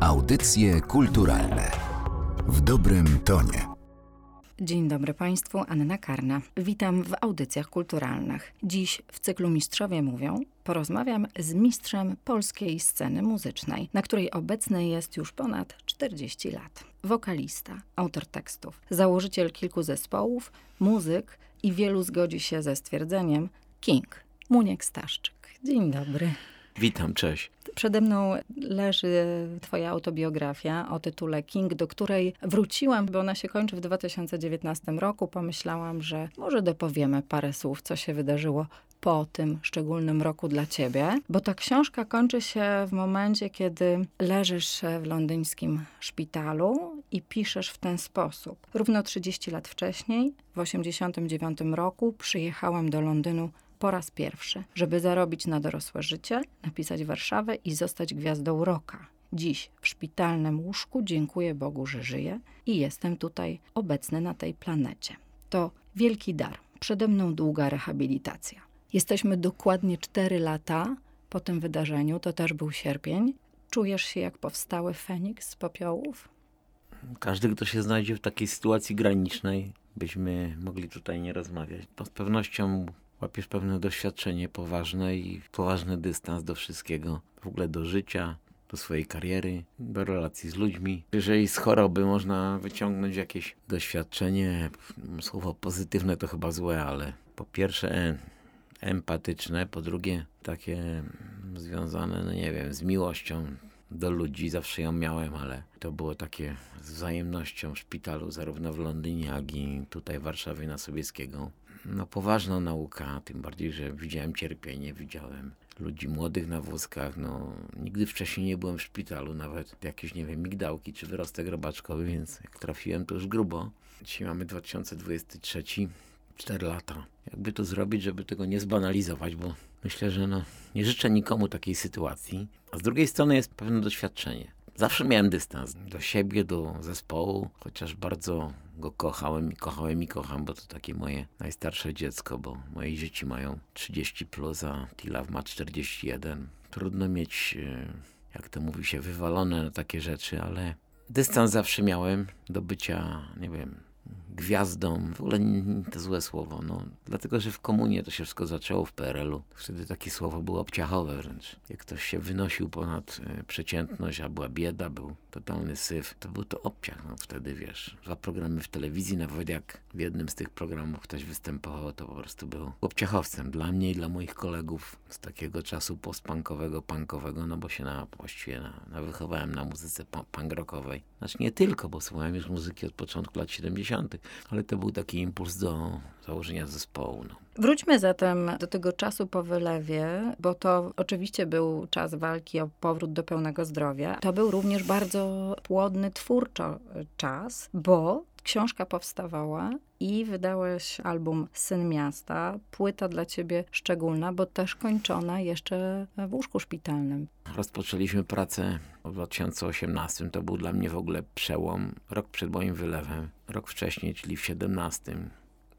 Audycje kulturalne w dobrym tonie. Dzień dobry Państwu, Anna Karna. Witam w audycjach kulturalnych. Dziś w cyklu Mistrzowie Mówią porozmawiam z mistrzem polskiej sceny muzycznej, na której obecny jest już ponad 40 lat. Wokalista, autor tekstów, założyciel kilku zespołów, muzyk i wielu zgodzi się ze stwierdzeniem King, Muniek Staszczyk. Dzień dobry. Witam, cześć. Przede mną leży twoja autobiografia o tytule King, do której wróciłam, bo ona się kończy w 2019 roku. Pomyślałam, że może dopowiemy parę słów, co się wydarzyło po tym szczególnym roku dla ciebie, bo ta książka kończy się w momencie, kiedy leżysz w londyńskim szpitalu i piszesz w ten sposób. Równo 30 lat wcześniej, w 89 roku, przyjechałem do Londynu po raz pierwszy, żeby zarobić na dorosłe życie, napisać Warszawę i zostać gwiazdą roka. Dziś w szpitalnym łóżku dziękuję Bogu, że żyję i jestem tutaj obecny na tej planecie. To wielki dar. Przede mną długa rehabilitacja. Jesteśmy dokładnie 4 lata po tym wydarzeniu, to też był sierpień. Czujesz się jak powstały Feniks z popiołów? Każdy, kto się znajdzie w takiej sytuacji granicznej, byśmy mogli tutaj nie rozmawiać. To z pewnością łapiesz pewne doświadczenie poważne i poważny dystans do wszystkiego, w ogóle do życia, do swojej kariery, do relacji z ludźmi. Jeżeli z choroby można wyciągnąć jakieś doświadczenie, słowo pozytywne to chyba złe, ale po pierwsze empatyczne, po drugie takie związane, no nie wiem, z miłością do ludzi, zawsze ją miałem, ale to było takie z wzajemnością w szpitalu, zarówno w Londynie, jak i tutaj w Warszawie na Sobieskiego no, poważna nauka, tym bardziej, że widziałem cierpienie, widziałem ludzi młodych na wózkach. No, nigdy wcześniej nie byłem w szpitalu, nawet jakieś, nie wiem, migdałki czy wyrostek robaczkowy, więc jak trafiłem, to już grubo. Dzisiaj mamy 2023, 4 lata. Jakby to zrobić, żeby tego nie zbanalizować, bo myślę, że no, nie życzę nikomu takiej sytuacji. A z drugiej strony jest pewne doświadczenie. Zawsze miałem dystans do siebie, do zespołu, chociaż bardzo go kochałem i kochałem i kocham, bo to takie moje najstarsze dziecko, bo moje dzieci mają 30 plus, a Tilaw ma 41. Trudno mieć, e, jak to mówi się, wywalone na takie rzeczy, ale dystans zawsze miałem do bycia, nie wiem, gwiazdą, w ogóle to złe słowo, no, dlatego, że w komunie to się wszystko zaczęło w PRL-u. Wtedy takie słowo było obciachowe wręcz. Jak ktoś się wynosił ponad e, przeciętność, a była bieda, był totalny syf, to był to obciach, no wtedy wiesz. Dwa programy w telewizji, nawet jak w jednym z tych programów ktoś występował, to po prostu był obciachowcem dla mnie i dla moich kolegów z takiego czasu postpunkowego, punkowego, no bo się na, właściwie na, na wychowałem na muzyce punk rockowej. Znaczy nie tylko, bo słuchałem już muzyki od początku lat 70., ale to był taki impuls do założenia zespołu. No. Wróćmy zatem do tego czasu po wylewie, bo to oczywiście był czas walki o powrót do pełnego zdrowia. To był również bardzo płodny twórczo czas, bo książka powstawała i wydałeś album Syn Miasta. Płyta dla ciebie szczególna, bo też kończona jeszcze w łóżku szpitalnym. Rozpoczęliśmy pracę w 2018. To był dla mnie w ogóle przełom. Rok przed moim wylewem. Rok wcześniej, czyli w 17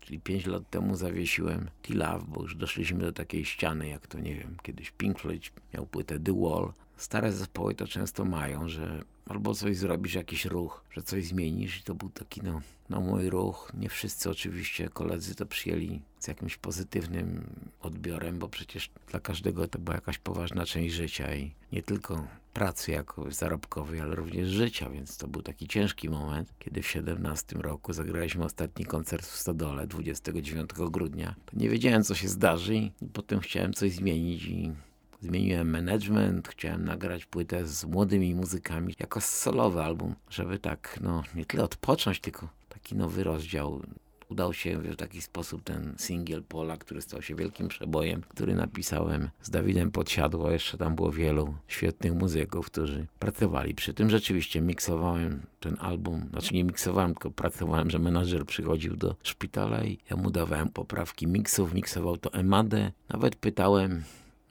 czyli 5 lat temu zawiesiłem T-Love, bo już doszliśmy do takiej ściany, jak to nie wiem, kiedyś Pink Floyd miał płytę The Wall. Stare zespoły to często mają, że albo coś zrobisz, jakiś ruch, że coś zmienisz i to był taki no, no mój ruch. Nie wszyscy oczywiście koledzy to przyjęli z jakimś pozytywnym odbiorem, bo przecież dla każdego to była jakaś poważna część życia i nie tylko pracy jako zarobkowej, ale również życia, więc to był taki ciężki moment, kiedy w 17 roku zagraliśmy ostatni koncert w Stodole 29 grudnia. To nie wiedziałem, co się zdarzy i potem chciałem coś zmienić i zmieniłem management, chciałem nagrać płytę z młodymi muzykami jako solowy album, żeby tak, no, nie tyle odpocząć, tylko taki nowy rozdział udał się w taki sposób ten singiel Pola, który stał się wielkim przebojem, który napisałem z Dawidem Podsiadło. Jeszcze tam było wielu świetnych muzyków, którzy pracowali przy tym. Rzeczywiście miksowałem ten album, znaczy nie miksowałem, tylko pracowałem, że menadżer przychodził do szpitala i ja mu dawałem poprawki miksów, miksował to Emadę. Nawet pytałem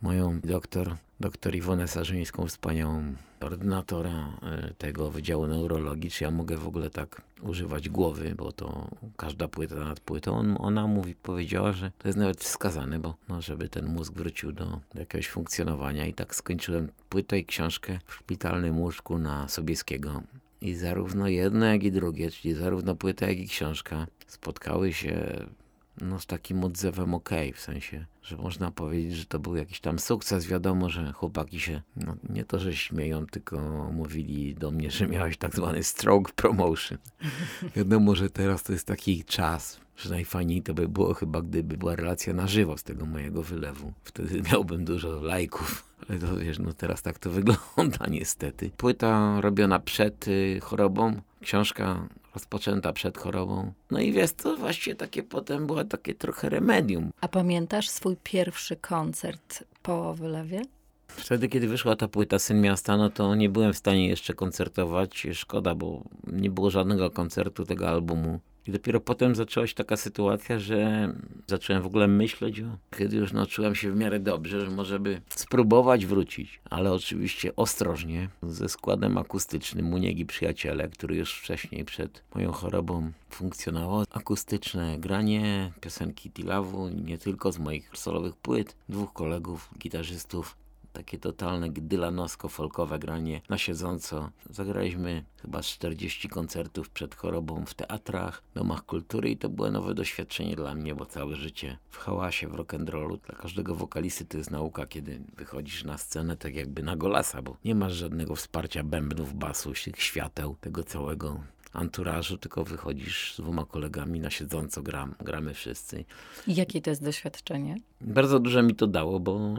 moją doktor, doktor Iwonę Sarzyńską, wspaniałą ordynatora e, tego Wydziału Neurologii, czy ja mogę w ogóle tak używać głowy, bo to każda płyta nad płytą, ona mówi, powiedziała, że to jest nawet wskazane, bo no, żeby ten mózg wrócił do, do jakiegoś funkcjonowania. I tak skończyłem płytę i książkę w szpitalnym łóżku na Sobieskiego. I zarówno jedno, jak i drugie, czyli zarówno płyta, jak i książka spotkały się no, z takim odzewem ok, w sensie, że można powiedzieć, że to był jakiś tam sukces. Wiadomo, że chłopaki się no, nie to, że śmieją, tylko mówili do mnie, że miałeś tak zwany stroke promotion. Wiadomo, że teraz to jest taki czas, że najfajniej to by było chyba, gdyby była relacja na żywo z tego mojego wylewu. Wtedy miałbym dużo lajków. Ale to wiesz, no teraz tak to wygląda niestety. Płyta robiona przed y, chorobą, książka rozpoczęta przed chorobą. No i wiesz, to właściwie takie potem było takie trochę remedium. A pamiętasz swój pierwszy koncert po wylewie? Wtedy, kiedy wyszła ta płyta Syn Miasta, no to nie byłem w stanie jeszcze koncertować. Szkoda, bo nie było żadnego koncertu tego albumu. I dopiero potem zaczęła się taka sytuacja, że zacząłem w ogóle myśleć, kiedy już nauczyłem się w miarę dobrze, że może by spróbować wrócić, ale oczywiście ostrożnie, ze składem akustycznym Muniegi Przyjaciele, który już wcześniej przed moją chorobą funkcjonował. Akustyczne granie, piosenki Tilawu, nie tylko z moich solowych płyt, dwóch kolegów, gitarzystów, takie totalne dylanosko-folkowe granie na siedząco. Zagraliśmy chyba 40 koncertów przed chorobą w teatrach, domach kultury i to było nowe doświadczenie dla mnie, bo całe życie w hałasie, w rock'n'rollu. Dla każdego wokalisty to jest nauka, kiedy wychodzisz na scenę tak jakby na golasa, bo nie masz żadnego wsparcia bębnów, basu, tych świateł, tego całego anturażu, tylko wychodzisz z dwoma kolegami na siedząco, gram, gramy wszyscy. I jakie to jest doświadczenie? Bardzo dużo mi to dało, bo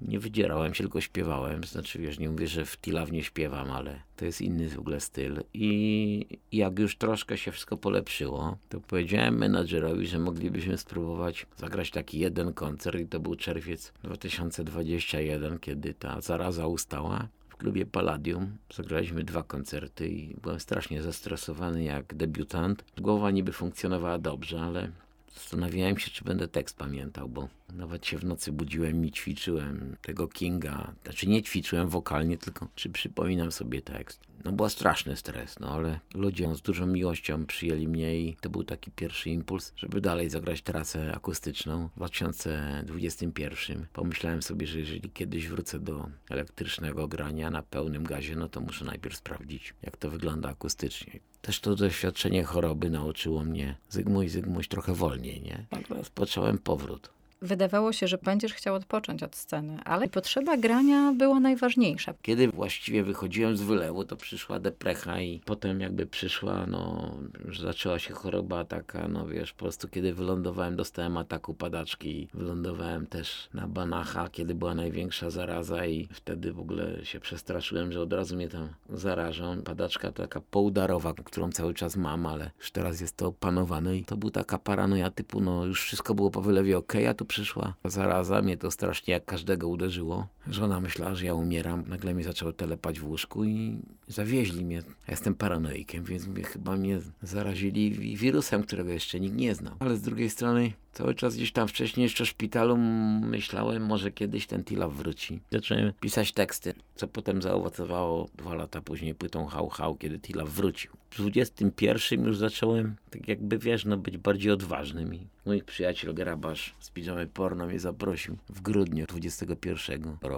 nie wydzierałem się, tylko śpiewałem. Znaczy, wiesz, nie mówię, że w Tilawnie śpiewam, ale to jest inny w ogóle styl. I jak już troszkę się wszystko polepszyło, to powiedziałem menadżerowi, że moglibyśmy spróbować zagrać taki jeden koncert i to był czerwiec 2021, kiedy ta zaraza ustała w klubie Palladium. Zagraliśmy dwa koncerty i byłem strasznie zestresowany jak debiutant. Głowa niby funkcjonowała dobrze, ale Zastanawiałem się, czy będę tekst pamiętał, bo nawet się w nocy budziłem i ćwiczyłem tego Kinga. Znaczy nie ćwiczyłem wokalnie, tylko czy przypominam sobie tekst. No był straszny stres, no ale ludzie z dużą miłością przyjęli mnie i to był taki pierwszy impuls, żeby dalej zagrać trasę akustyczną w 2021. Pomyślałem sobie, że jeżeli kiedyś wrócę do elektrycznego grania na pełnym gazie, no to muszę najpierw sprawdzić, jak to wygląda akustycznie. Też to doświadczenie choroby nauczyło mnie Zygmuś, Zygmuś trochę wolniej, nie? Tak rozpocząłem powrót. Wydawało się, że będziesz chciał odpocząć od sceny, ale potrzeba grania była najważniejsza. Kiedy właściwie wychodziłem z wylewu, to przyszła deprecha i potem jakby przyszła, no, zaczęła się choroba taka, no wiesz, po prostu kiedy wylądowałem, dostałem ataku padaczki. Wylądowałem też na Banacha, kiedy była największa zaraza i wtedy w ogóle się przestraszyłem, że od razu mnie tam zarażą. Padaczka taka poudarowa, którą cały czas mam, ale już teraz jest to opanowane i to był taka paranoja typu, no już wszystko było po wylewie ok, a tu przyszła zaraza, mnie to strasznie jak każdego uderzyło. Żona myślała, że ja umieram, nagle mnie zaczęło telepać w łóżku i zawieźli mnie. Ja jestem paranoikiem, więc mnie, chyba mnie zarazili wirusem, którego jeszcze nikt nie znał. Ale z drugiej strony cały czas gdzieś tam wcześniej jeszcze w szpitalu myślałem, może kiedyś ten Tilaf wróci. Zacząłem pisać teksty, co potem zaowocowało dwa lata później płytą Hał Hał, kiedy Tilaf wrócił. W 21 już zacząłem, tak jakby wiesz, no być bardziej odważnym mój przyjaciel Grabarz z Pijamy Porno mnie zaprosił w grudniu 21 roku.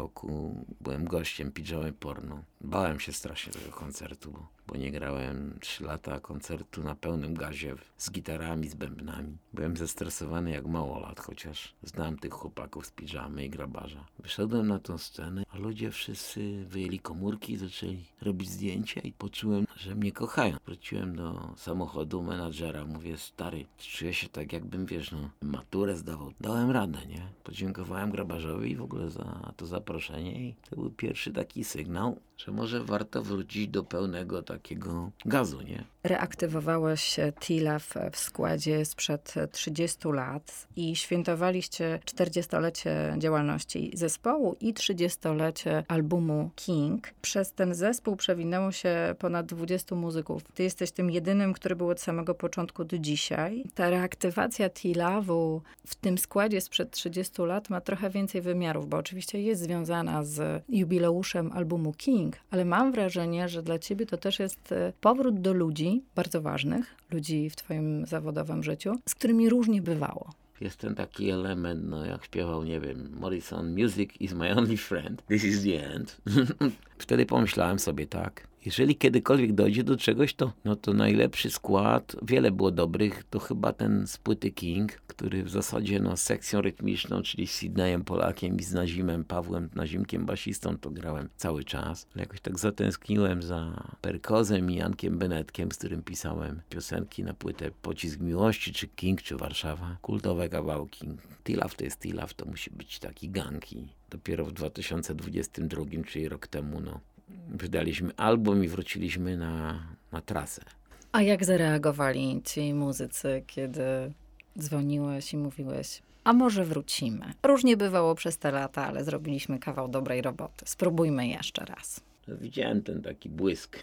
Byłem gościem Pijamy Porno. Bałem się strasznie tego koncertu, bo, bo nie grałem 3 lata koncertu na pełnym gazie z gitarami, z bębnami. Byłem zestresowany jak małolat, chociaż znam tych chłopaków z Pijamy i Grabarza. Wyszedłem na tą scenę, a ludzie wszyscy wyjęli komórki, zaczęli robić zdjęcia i poczułem, że mnie kochają. Wróciłem do samochodu menadżera, mówię, stary, czuję się tak jakbym, wiesz, no, maturę zdawał. Dałem radę, nie? Podziękowałem Grabarzowi w ogóle za to zaproszenie i to był pierwszy taki sygnał, że może warto wrócić do pełnego takiego gazu, nie? Reaktywowałeś TILAF w składzie sprzed 30 lat. i świętowaliście 40-lecie działalności zespołu i 30-lecie albumu King. Przez ten zespół przewinęło się ponad 20 muzyków. Ty jesteś tym jedynym, który był od samego początku do dzisiaj. Ta reaktywacja T-Love'u w tym składzie sprzed 30 lat ma trochę więcej wymiarów, bo oczywiście jest związana z jubileuszem albumu King, ale mam wrażenie, że dla ciebie to też jest e, powrót do ludzi bardzo ważnych, ludzi w twoim zawodowym życiu, z którymi różnie bywało. Jest ten taki element, no jak śpiewał, nie wiem, Morrison, Music is my only friend, this is the end. Wtedy pomyślałem sobie tak, jeżeli kiedykolwiek dojdzie do czegoś, to, no to najlepszy skład, wiele było dobrych, to chyba ten z płyty King, który w zasadzie no, sekcją rytmiczną, czyli z Sydneyem Polakiem i z Nazimem Pawłem Nazimkiem basistą to grałem cały czas. Ale jakoś tak zatęskniłem za Perkozem i Jankiem Benetkiem, z którym pisałem piosenki na płytę Pocisk Miłości, czy King, czy Warszawa. Kultowe kawałki. Tilaf to jest Tilaf, to musi być taki gang i dopiero w 2022, czyli rok temu, no, wydaliśmy album i wróciliśmy na, na trasę. A jak zareagowali ci muzycy, kiedy dzwoniłeś i mówiłeś, a może wrócimy? Różnie bywało przez te lata, ale zrobiliśmy kawał dobrej roboty. Spróbujmy jeszcze raz. No, widziałem ten taki błysk,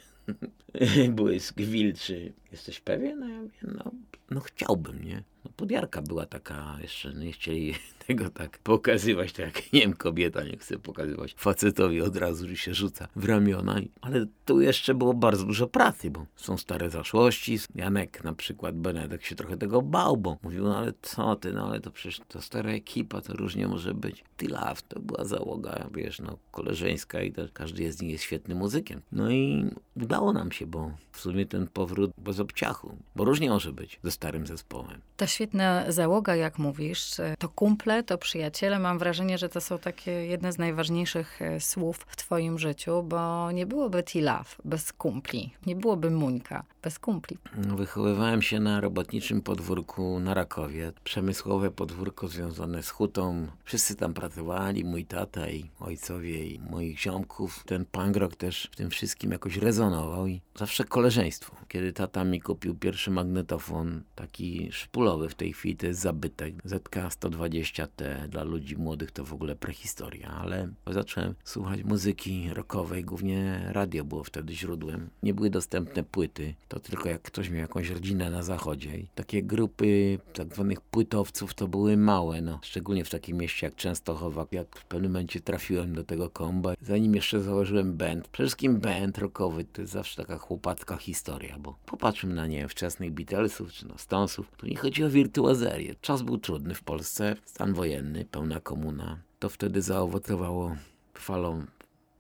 błysk wilczy. Jesteś pewien? No ja mówię, no, no chciałbym, nie? No, podjarka była taka, jeszcze nie chcieli tego tak pokazywać, tak jak nie wiem, kobieta nie chce pokazywać facetowi od razu, się rzuca w ramiona. Ale tu jeszcze było bardzo dużo pracy, bo są stare zaszłości. Janek na przykład, Benedek się trochę tego bał, bo mówił, no ale co ty, no ale to przecież to stara ekipa, to różnie może być. Tilaf to była załoga, wiesz, no koleżeńska i to, każdy z nich jest świetnym muzykiem. No i udało nam się, bo w sumie ten powrót bez obciachu, bo różnie może być ze starym zespołem. Ta świetna załoga, jak mówisz, to kumple, to przyjaciele. Mam wrażenie, że to są takie jedne z najważniejszych e, słów w twoim życiu, bo nie byłoby T-Love bez kumpli. Nie byłoby Muńka bez kumpli. Wychowywałem się na robotniczym podwórku na Rakowie. Przemysłowe podwórko związane z hutą. Wszyscy tam pracowali, mój tata i ojcowie i moich ziomków. Ten punk rock też w tym wszystkim jakoś rezonował i zawsze koleżeństwo. Kiedy tata mi kupił pierwszy magnetofon, taki szpulowy w tej chwili, to jest zabytek. ZK-120T dla ludzi młodych to w ogóle prehistoria, ale zacząłem słuchać muzyki rockowej, głównie radio było wtedy źródłem. Nie były dostępne płyty, to tylko jak ktoś miał jakąś rodzinę na zachodzie. I takie grupy tak zwanych płytowców to były małe, no. Szczególnie w takim mieście jak Częstochowa. Jak w pewnym momencie trafiłem do tego komba, zanim jeszcze założyłem band. Przede wszystkim band rockowy to jest zawsze taka chłopacka historia, bo popatrzmy na nie wczesnych Beatlesów czy na Stonesów, to nie chodzi o wirtuazerię. Czas był trudny w Polsce, stan wojenny, pełna komuna. To wtedy zaowocowało falą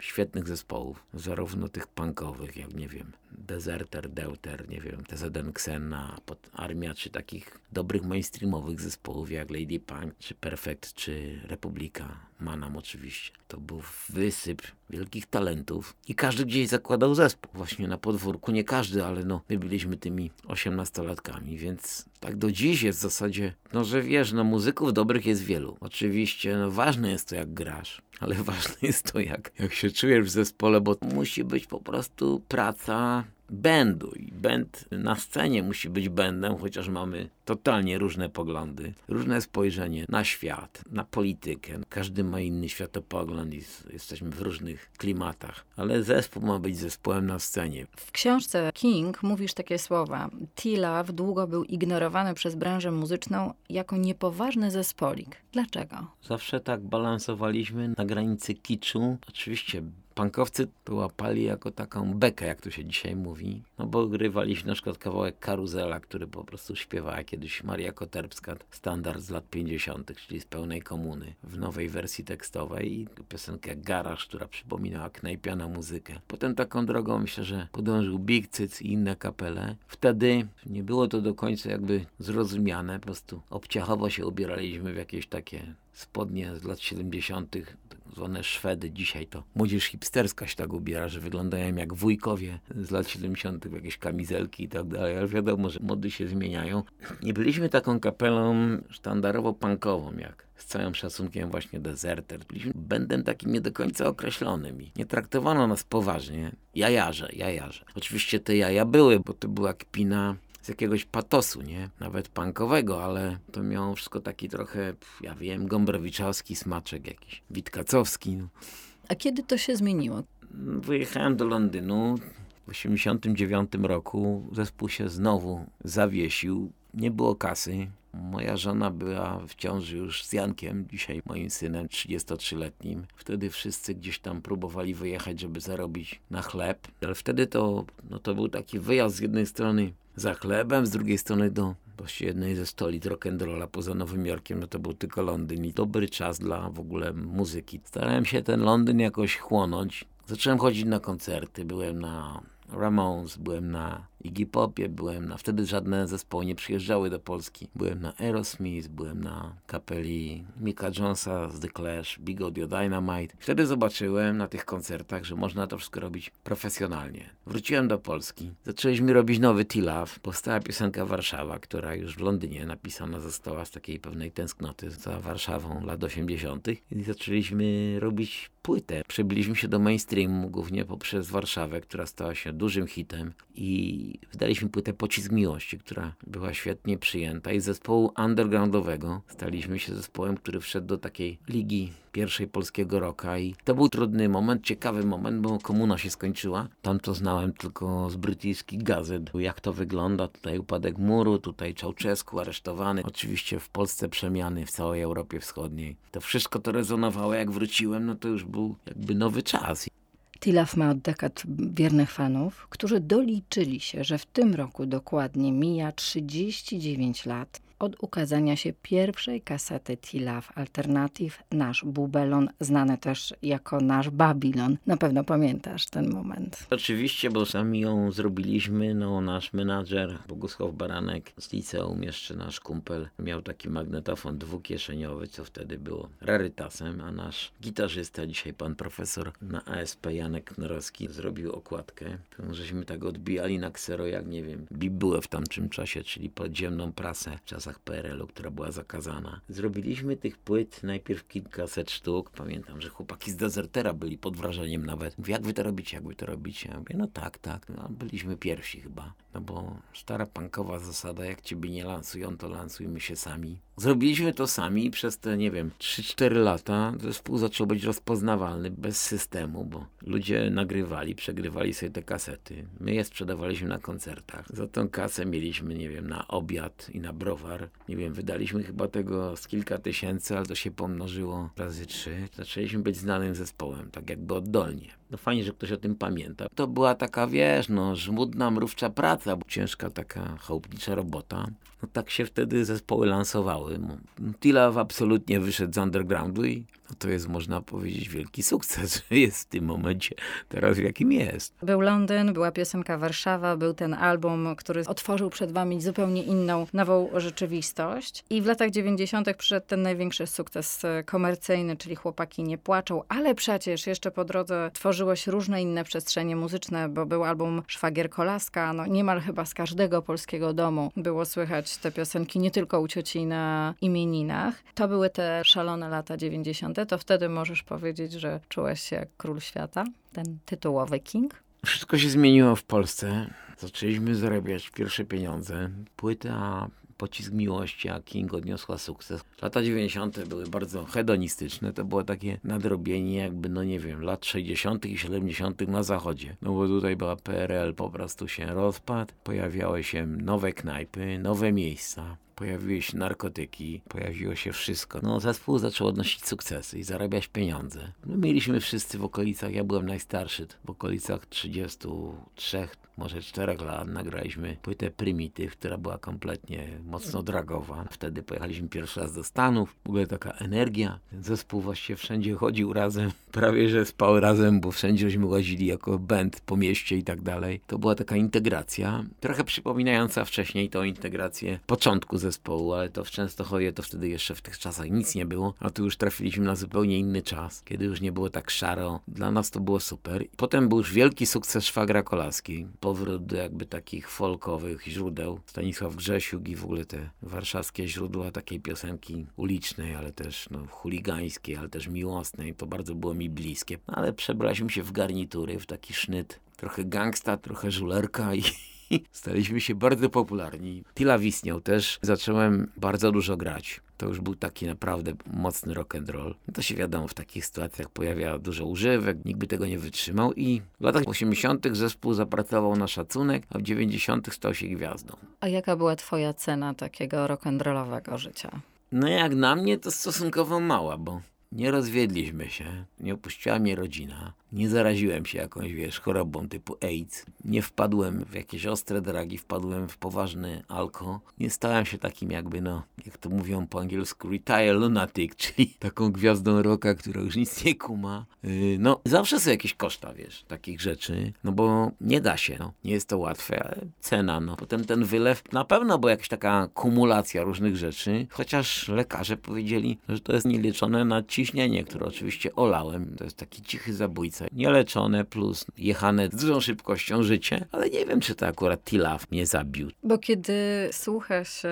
świetnych zespołów, zarówno tych punkowych, jak nie wiem, Deserter, Deuter, nie wiem, TZN Xena, Armia, czy takich dobrych mainstreamowych zespołów jak Lady Punk, czy Perfect, czy Republika, Manam oczywiście. To był wysyp wielkich talentów i każdy gdzieś zakładał zespół. Właśnie na podwórku, nie każdy, ale no, my byliśmy tymi osiemnastolatkami, więc tak do dziś jest w zasadzie, no że wiesz, no muzyków dobrych jest wielu. Oczywiście, no ważne jest to jak grasz, ale ważne jest to jak, jak się czujesz w zespole, bo musi być po prostu praca będu i band na scenie musi być bendem, chociaż mamy totalnie różne poglądy, różne spojrzenie na świat, na politykę. Każdy ma inny światopogląd i jesteśmy w różnych klimatach, ale zespół ma być zespołem na scenie. W książce King mówisz takie słowa. T-Love długo był ignorowany przez branżę muzyczną jako niepoważny zespolik. Dlaczego? Zawsze tak balansowaliśmy na granicy kiczu. Oczywiście Pankowcy to łapali jako taką bekę, jak to się dzisiaj mówi, no bo grywaliśmy na przykład kawałek Karuzela, który po prostu śpiewała kiedyś Maria Koterbska, standard z lat 50., czyli z pełnej komuny, w nowej wersji tekstowej i piosenkę Garaż, która przypominała knajpianą muzykę. Potem taką drogą myślę, że podążył Big Cyc i inne kapele. Wtedy nie było to do końca jakby zrozumiane, po prostu obciachowo się ubieraliśmy w jakieś takie spodnie z lat 70., zwane Szwedy. Dzisiaj to młodzież hipsterska się tak ubiera, że wyglądają jak wujkowie z lat 70., jakieś kamizelki i tak dalej, ale wiadomo, że mody się zmieniają. Nie byliśmy taką kapelą sztandarowo-punkową, jak z całym szacunkiem właśnie Deserter. Byliśmy bendem takim nie do końca określonym i nie traktowano nas poważnie. Jajarze, jajarze. Oczywiście te jaja były, bo to była kpina z jakiegoś patosu, nie? Nawet punkowego, ale to miało wszystko taki trochę, ja wiem, Gombrowiczowski smaczek jakiś, Witkacowski. No. A kiedy to się zmieniło? Wyjechałem do Londynu. W 1989 roku zespół się znowu zawiesił. Nie było kasy. Moja żona była w ciąży już z Jankiem, dzisiaj moim synem 33-letnim. Wtedy wszyscy gdzieś tam próbowali wyjechać, żeby zarobić na chleb. Ale wtedy to, no to był taki wyjazd z jednej strony za chlebem, z drugiej strony do właściwie jednej ze stolic rock'n'rolla poza Nowym Jorkiem, no to był tylko Londyn i dobry czas dla w ogóle muzyki. Starałem się ten Londyn jakoś chłonąć. Zacząłem chodzić na koncerty, byłem na Ramones, byłem na Iggy Popie, byłem na... Wtedy żadne zespoły nie przyjeżdżały do Polski. Byłem na Aerosmith, byłem na kapeli Mika Jonesa z The Clash, Big Audio Dynamite. Wtedy zobaczyłem na tych koncertach, że można to wszystko robić profesjonalnie. Wróciłem do Polski. Zaczęliśmy robić nowy T-Love. Powstała piosenka Warszawa, która już w Londynie napisana została z takiej pewnej tęsknoty za Warszawą lat 80. I zaczęliśmy robić płytę. Przebiliśmy się do mainstreamu głównie poprzez Warszawę, która stała się dużym hitem i wydaliśmy płytę Pocisk Miłości, która była świetnie przyjęta i z zespołu undergroundowego staliśmy się zespołem, który wszedł do takiej ligi pierwszej polskiego roka i to był trudny moment, ciekawy moment, bo komuna się skończyła. Tam to znałem tylko z brytyjskich gazet, jak to wygląda. Tutaj upadek muru, tutaj Czałczesku aresztowany. Oczywiście w Polsce przemiany, w całej Europie Wschodniej. To wszystko to rezonowało, jak wróciłem, no to już był jakby nowy czas. Tilaf ma od dekad wiernych fanów, którzy doliczyli się, że w tym roku dokładnie mija 39 lat od ukazania się pierwszej kasety Tilaf Alternative, nasz Bubelon, znany też jako nasz Babilon. Na pewno pamiętasz ten moment. Oczywiście, bo sami ją zrobiliśmy. No, nasz menadżer Bogusław Baranek z liceum, jeszcze nasz kumpel, miał taki magnetofon dwukieszeniowy, co wtedy było rarytasem, a nasz gitarzysta, dzisiaj pan profesor na ASP Janek Norowski, zrobił okładkę. Żeśmy tak odbijali na ksero, jak nie wiem, bibułę w tamtym czasie, czyli podziemną prasę w czasach PRL-u, która była zakazana. Zrobiliśmy tych płyt najpierw kilkaset sztuk. Pamiętam, że chłopaki z Desertera byli pod wrażeniem nawet. Mówię, jak wy to robicie, jak wy to robicie? Ja mówię, no tak, tak. No, byliśmy pierwsi chyba. No bo stara pankowa zasada, jak ciebie nie lansują, to lansujmy się sami. Zrobiliśmy to sami i przez te, nie wiem, 3-4 lata zespół zaczął być rozpoznawalny bez systemu, bo ludzie nagrywali, przegrywali sobie te kasety. My je sprzedawaliśmy na koncertach. Za tą kasę mieliśmy, nie wiem, na obiad i na browar. Nie wiem, wydaliśmy chyba tego z kilka tysięcy, ale to się pomnożyło razy trzy. Zaczęliśmy być znanym zespołem, tak jakby oddolnie. No fajnie, że ktoś o tym pamięta. To była taka, wiesz, no, żmudna, mrówcza praca, ciężka taka chałupnicza robota. No tak się wtedy zespoły lansowały. Tilaw absolutnie wyszedł z undergroundu i no to jest, można powiedzieć, wielki sukces, że jest w tym momencie teraz, w jakim jest. Był Londyn, była piosenka Warszawa, był ten album, który otworzył przed wami zupełnie inną, nową rzeczywistość. I w latach 90. przyszedł ten największy sukces e, komercyjny, czyli Chłopaki nie płaczą, ale przecież jeszcze po drodze tworzyło się różne inne przestrzenie muzyczne, bo był album Szwagier Kolaska, no niemal chyba z każdego polskiego domu było słychać te piosenki, nie tylko u cioci na imieninach. To były te szalone lata 90 to wtedy możesz powiedzieć, że czułeś się jak król świata, ten tytułowy king? Wszystko się zmieniło w Polsce. Zaczęliśmy zarabiać pierwsze pieniądze. Płyta Pocisk Miłości, a King odniosła sukces. Lata 90. były bardzo hedonistyczne. To było takie nadrobienie jakby, no nie wiem, lat 60. i 70. na zachodzie. No bo tutaj była PRL, po prostu się rozpadł. Pojawiały się nowe knajpy, nowe miejsca pojawiły się narkotyki, pojawiło się wszystko. No, zespół zaczął odnosić sukcesy i zarabiać pieniądze. No, mieliśmy wszyscy w okolicach, ja byłem najstarszy, w okolicach 33, może 4 lat nagraliśmy płytę Primityw, która była kompletnie mocno dragowa. Wtedy pojechaliśmy pierwszy raz do Stanów. W ogóle taka energia. Zespół właściwie wszędzie chodził razem, prawie że spał razem, bo wszędzie żeśmy łazili jako band po mieście i tak dalej. To była taka integracja, trochę przypominająca wcześniej tą integrację początku zespołu, ale to w Częstochowie to wtedy jeszcze w tych czasach nic nie było, a tu już trafiliśmy na zupełnie inny czas, kiedy już nie było tak szaro. Dla nas to było super. Potem był już wielki sukces Szwagra Kolaski, powrót do jakby takich folkowych źródeł. Stanisław Grzesiuk i w ogóle te warszawskie źródła takiej piosenki ulicznej, ale też no, chuligańskiej, ale też miłosnej. To bardzo było mi bliskie. Ale przebraliśmy się w garnitury, w taki sznyt trochę gangsta, trochę żulerka i staliśmy się bardzo popularni. Tila istniał też. Zacząłem bardzo dużo grać. To już był taki naprawdę mocny rock and roll. To się wiadomo, w takich sytuacjach pojawia dużo używek, nikt by tego nie wytrzymał i w latach 80. zespół zapracował na szacunek, a w 90. stał się gwiazdą. A jaka była twoja cena takiego rock'n'rollowego życia? No jak na mnie to stosunkowo mała, bo nie rozwiedliśmy się, nie opuściła mnie rodzina, nie zaraziłem się jakąś, wiesz, chorobą typu AIDS, nie wpadłem w jakieś ostre dragi, wpadłem w poważny alko, nie stałem się takim jakby, no, jak to mówią po angielsku, retire lunatic, czyli taką gwiazdą roka, która już nic nie kuma. Yy, no, zawsze są jakieś koszta, wiesz, takich rzeczy, no bo nie da się, no, nie jest to łatwe, ale cena, no. Potem ten wylew, na pewno była jakaś taka kumulacja różnych rzeczy, chociaż lekarze powiedzieli, że to jest nielieczone nadciśnienie, które oczywiście olałem, to jest taki cichy zabójca nieleczone plus jechane z dużą szybkością życie, ale nie wiem, czy to akurat Tilaf mnie zabił. Bo kiedy słucha się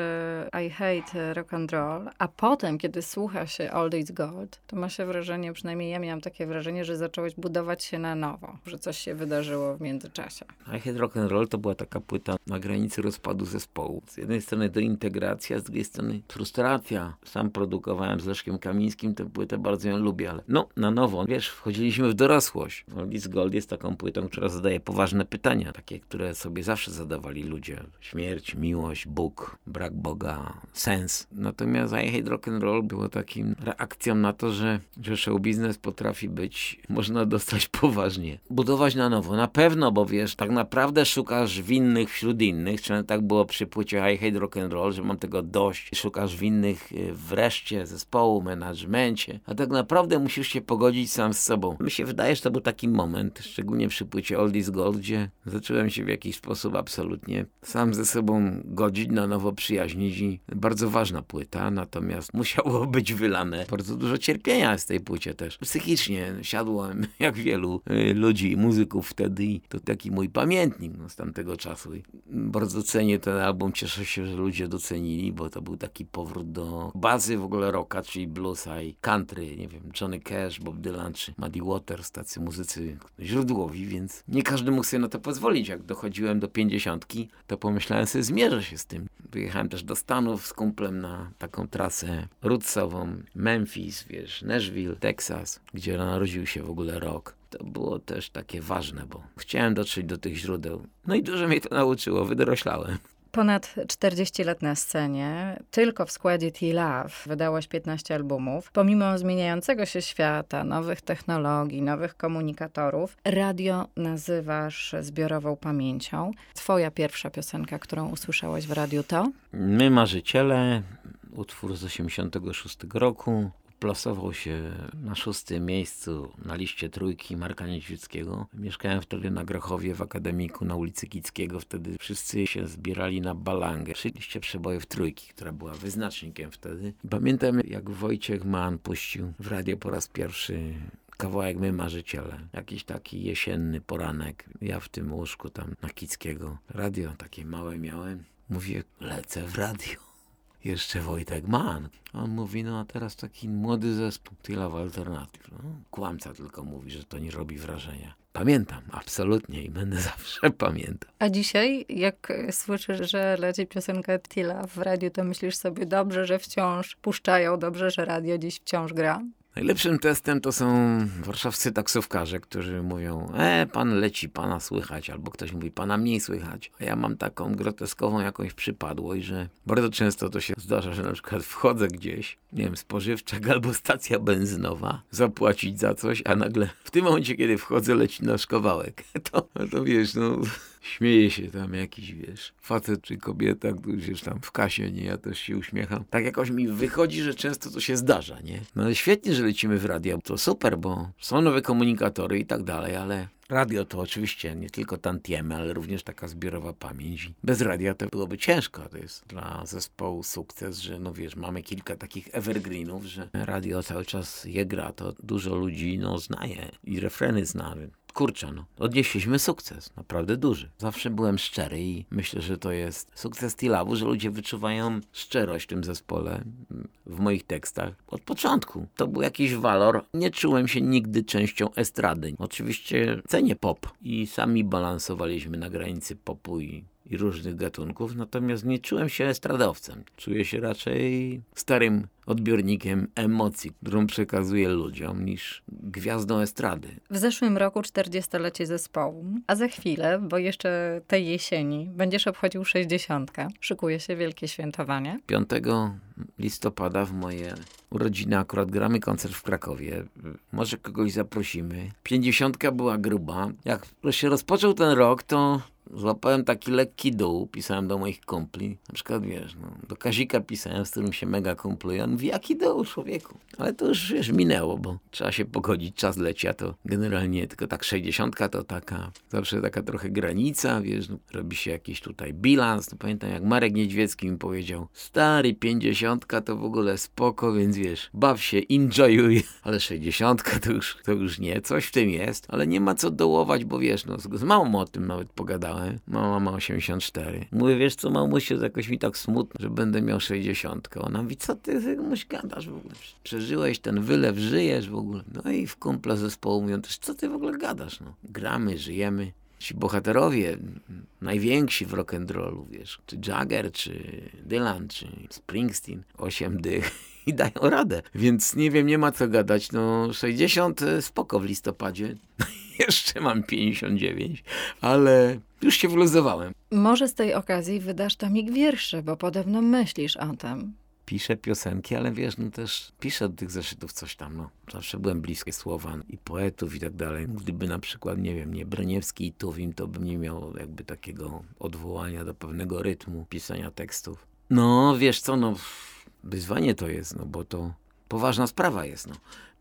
I Hate Rock and Roll, a potem, kiedy słucha się Old Is Gold, to ma się wrażenie, przynajmniej ja miałam takie wrażenie, że zacząłeś budować się na nowo, że coś się wydarzyło w międzyczasie. I Hate Rock and Roll to była taka płyta na granicy rozpadu zespołu. Z jednej strony do integracji, a z drugiej strony frustracja. Sam produkowałem z Leszkiem Kamińskim tę płytę, bardzo ją lubię, ale no, na nowo, wiesz, wchodziliśmy w dorosłość przyszłość. Oldies Gold jest taką płytą, która zadaje poważne pytania, takie, które sobie zawsze zadawali ludzie. Śmierć, miłość, Bóg, brak Boga, sens. Natomiast I Hate Rock and Roll było takim reakcją na to, że, że show biznes potrafi być, można dostać poważnie. Budować na nowo, na pewno, bo wiesz, tak naprawdę szukasz winnych wśród innych, czy tak było przy płycie I Hate Rock and Roll, że mam tego dość, szukasz winnych y, wreszcie zespołu, menadżmencie, a tak naprawdę musisz się pogodzić sam z sobą. Mi się wydaje, że to był taki moment, szczególnie przy płycie Oldies Gold, gdzie zacząłem się w jakiś sposób absolutnie sam ze sobą godzić, na nowo przyjaźnić i bardzo ważna płyta, natomiast musiało być wylane bardzo dużo cierpienia z tej płycie też. Psychicznie siadłem, jak wielu y, ludzi i muzyków wtedy i to taki mój pamiętnik no, z tamtego czasu. I bardzo cenię ten album, cieszę się, że ludzie docenili, bo to był taki powrót do bazy w ogóle rocka, czyli bluesa i country, nie wiem, Johnny Cash, Bob Dylan czy Muddy Waters, tacy muzycy źródłowi, więc nie każdy mógł sobie na to pozwolić. Jak dochodziłem do pięćdziesiątki, to pomyślałem sobie, zmierzę się z tym. Wyjechałem też do Stanów z kumplem na taką trasę rootsową, Memphis, wiesz, Nashville, Texas, gdzie narodził się w ogóle rock. To było też takie ważne, bo chciałem dotrzeć do tych źródeł. No i dużo mnie to nauczyło, wydoroślałem. Ponad 40 lat na scenie, tylko w składzie T-Love wydałaś 15 albumów. Pomimo zmieniającego się świata, nowych technologii, nowych komunikatorów, radio nazywasz zbiorową pamięcią. Twoja pierwsza piosenka, którą usłyszałaś w radiu to? My Marzyciele, utwór z 86 roku plasował się na szóstym miejscu na liście trójki Marka Niedźwieckiego. Mieszkałem wtedy na Grochowie w Akademiku na ulicy Kickiego. Wtedy wszyscy się zbierali na balangę przy liście przebojów trójki, która była wyznacznikiem wtedy. Pamiętam jak Wojciech Mann puścił w radio po raz pierwszy kawałek My Marzyciele. Jakiś taki jesienny poranek. Ja w tym łóżku tam na Kickiego. Radio takie małe miałem. Mówię, lecę w radio jeszcze Wojtek Mann. On mówi, no a teraz taki młody zespół, tyle alternatyw. No, kłamca tylko mówi, że to nie robi wrażenia. Pamiętam, absolutnie i będę zawsze pamiętał. A dzisiaj, jak słyszysz, że leci piosenka Tila w radiu, to myślisz sobie dobrze, że wciąż puszczają, dobrze, że radio dziś wciąż gra? Najlepszym testem to są warszawscy taksówkarze, którzy mówią, e, pan leci, pana słychać, albo ktoś mówi, pana mniej słychać. A ja mam taką groteskową jakąś przypadłość, że bardzo często to się zdarza, że na przykład wchodzę gdzieś, nie wiem, spożywczak albo stacja benzynowa, zapłacić za coś, a nagle w tym momencie, kiedy wchodzę, leci nasz kawałek. To, to wiesz, no śmieje się tam jakiś, wiesz, facet czy kobieta, którzy już tam w kasie, nie, ja też się uśmiecham. Tak jakoś mi wychodzi, że często to się zdarza, nie? No ale świetnie, że lecimy w radio, to super, bo są nowe komunikatory i tak dalej, ale Radio to oczywiście nie tylko tantiemy, ale również taka zbiorowa pamięć. Bez radia to byłoby ciężko. To jest dla zespołu sukces, że no wiesz, mamy kilka takich evergreenów, że radio cały czas je gra, to dużo ludzi no znaje i refreny zna kurczę, no, odnieśliśmy sukces, naprawdę duży. Zawsze byłem szczery i myślę, że to jest sukces Tilawu, że ludzie wyczuwają szczerość w tym zespole, w moich tekstach. Od początku to był jakiś walor. Nie czułem się nigdy częścią estrady. Oczywiście cenię pop i sami balansowaliśmy na granicy popu i i różnych gatunków, natomiast nie czułem się estradowcem. Czuję się raczej starym odbiornikiem emocji, którą przekazuję ludziom, niż gwiazdą estrady. W zeszłym roku 40-lecie zespołu, a za chwilę, bo jeszcze tej jesieni, będziesz obchodził 60. Szykuje się wielkie świętowanie. 5 listopada w moje urodziny akurat gramy koncert w Krakowie. Może kogoś zaprosimy. 50 była gruba. Jak się rozpoczął ten rok, to złapałem taki lekki dół, pisałem do moich kumpli. Na przykład, wiesz, no, do Kazika pisałem, z którym się mega kumpluje. On mówi, jaki dół, człowieku? Ale to już, wiesz, minęło, bo trzeba się pogodzić, czas leci, a to generalnie tylko tak 60 to taka, zawsze taka trochę granica, wiesz, no, robi się jakiś tutaj bilans. No, pamiętam, jak Marek Niedźwiecki mi powiedział, stary, 50 to w ogóle spoko, więc wiesz, baw się, enjoyuj, ale 60 to już, to już nie, coś w tym jest, ale nie ma co dołować, bo wiesz, no, z mamą o tym nawet pogadałem Mama ma 84. Mówię, wiesz co, mamusiu, jakoś mi tak smutno, że będę miał 60. Ona mówi, co ty komuś gadasz w ogóle? Przeżyłeś ten wylew, żyjesz w ogóle. No i w kumple zespołu mówią też, co ty w ogóle gadasz? No, gramy, żyjemy. Ci bohaterowie, najwięksi w rock'n'rollu, wiesz, czy Jagger, czy Dylan, czy Springsteen, 8 dych i dają radę. Więc nie wiem, nie ma co gadać. No 60 spoko w listopadzie. Jeszcze mam 59, ale już się wyluzowałem. Może z tej okazji wydasz tomik wierszy, bo podobno myślisz o tym. Piszę piosenki, ale wiesz, no też piszę do tych zeszytów coś tam, no. Zawsze byłem bliski słowa i poetów i tak dalej. Gdyby na przykład, nie wiem, nie Breniewski i Tuwim, to bym nie miał jakby takiego odwołania do pewnego rytmu pisania tekstów. No, wiesz co, no, wyzwanie to jest, no bo to poważna sprawa jest, no.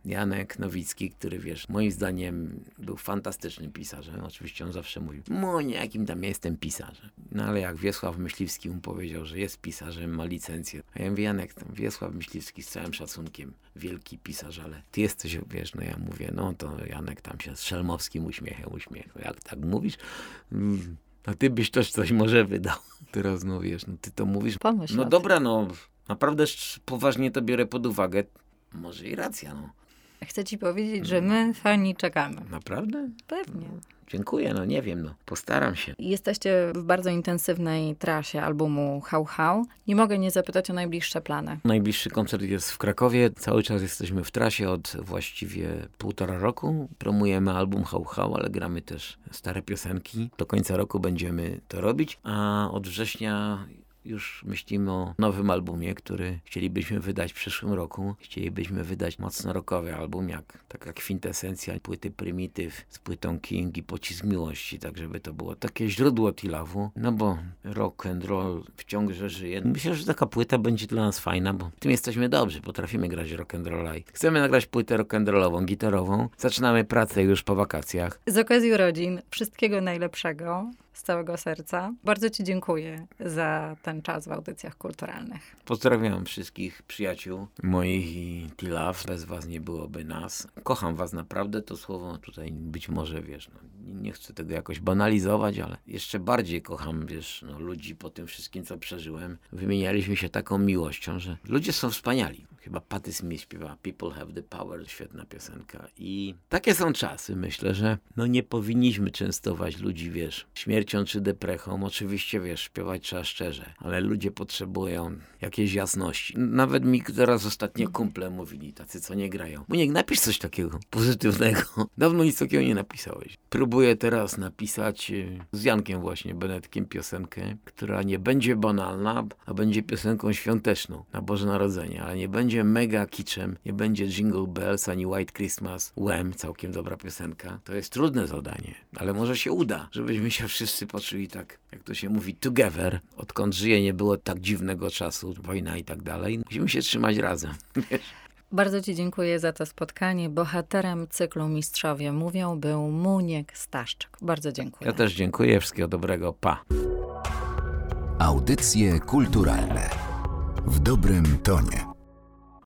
Janek Nowicki, który wiesz, moim zdaniem był fantastycznym pisarzem. Oczywiście on zawsze mówił, no nie, jakim tam jestem pisarzem. No ale jak Wiesław Myśliwski mu powiedział, że jest pisarzem, ma licencję. A ja mówię, Janek, tam Wiesław Myśliwski z całym szacunkiem, wielki pisarz, ale ty jesteś, wiesz, no ja mówię, no to Janek tam się z szelmowskim uśmiechem uśmiechnął. Jak tak mówisz? Mm, a ty byś też coś może wydał. Teraz no wiesz, no ty to mówisz. Pomyśl no dobra, no naprawdę poważnie to biorę pod uwagę. Może i racja, no. Chcę ci powiedzieć, że my fani czekamy. Naprawdę? Pewnie. Dziękuję, no nie wiem, no postaram się. Jesteście w bardzo intensywnej trasie albumu How How. Nie mogę nie zapytać o najbliższe plany. Najbliższy koncert jest w Krakowie. Cały czas jesteśmy w trasie od właściwie półtora roku. Promujemy album How How, ale gramy też stare piosenki. Do końca roku będziemy to robić, a od września już myślimy o nowym albumie, który chcielibyśmy wydać w przyszłym roku. Chcielibyśmy wydać mocno rockowy album, jak taka kwintesencja płyty Primitive z płytą King i Pocisk Miłości, tak żeby to było takie źródło Tilawu, no bo rock and roll wciąż żyje. Myślę, że taka płyta będzie dla nas fajna, bo w tym jesteśmy dobrzy, potrafimy grać rock and rolla chcemy nagrać płytę rock and rollową, gitarową. Zaczynamy pracę już po wakacjach. Z okazji urodzin wszystkiego najlepszego z całego serca. Bardzo Ci dziękuję za ten czas w audycjach kulturalnych. Pozdrawiam wszystkich przyjaciół moich i Tilaf. Bez Was nie byłoby nas. Kocham Was naprawdę, to słowo tutaj być może, wiesz, no, nie chcę tego jakoś banalizować, ale jeszcze bardziej kocham, wiesz, no, ludzi po tym wszystkim, co przeżyłem. Wymienialiśmy się taką miłością, że ludzie są wspaniali. Chyba Patty Smith śpiewa People Have the Power, świetna piosenka. I takie są czasy, myślę, że no nie powinniśmy częstować ludzi, wiesz, śmiercią czy deprechą. Oczywiście, wiesz, śpiewać trzeba szczerze, ale ludzie potrzebują jakiejś jasności. Nawet mi teraz ostatnio kumple mówili, tacy co nie grają. Muniek, napisz coś takiego pozytywnego. Dawno nic takiego nie napisałeś. Próbuję teraz napisać y, z Jankiem właśnie Benetkiem piosenkę, która nie będzie banalna, a będzie piosenką świąteczną na Boże Narodzenie, ale nie będzie mega kiczem, nie będzie Jingle Bells ani White Christmas. Wem, całkiem dobra piosenka. To jest trudne zadanie, ale może się uda, żebyśmy się wszyscy poczuli tak, jak to się mówi, together. Odkąd żyje, nie było tak dziwnego czasu, wojna i tak dalej. Musimy się trzymać razem. Bardzo Ci dziękuję za to spotkanie. Bohaterem cyklu Mistrzowie Mówią był Muniek Staszczyk. Bardzo dziękuję. Ja też dziękuję. Wszystkiego dobrego. Pa. Audycje kulturalne w dobrym tonie.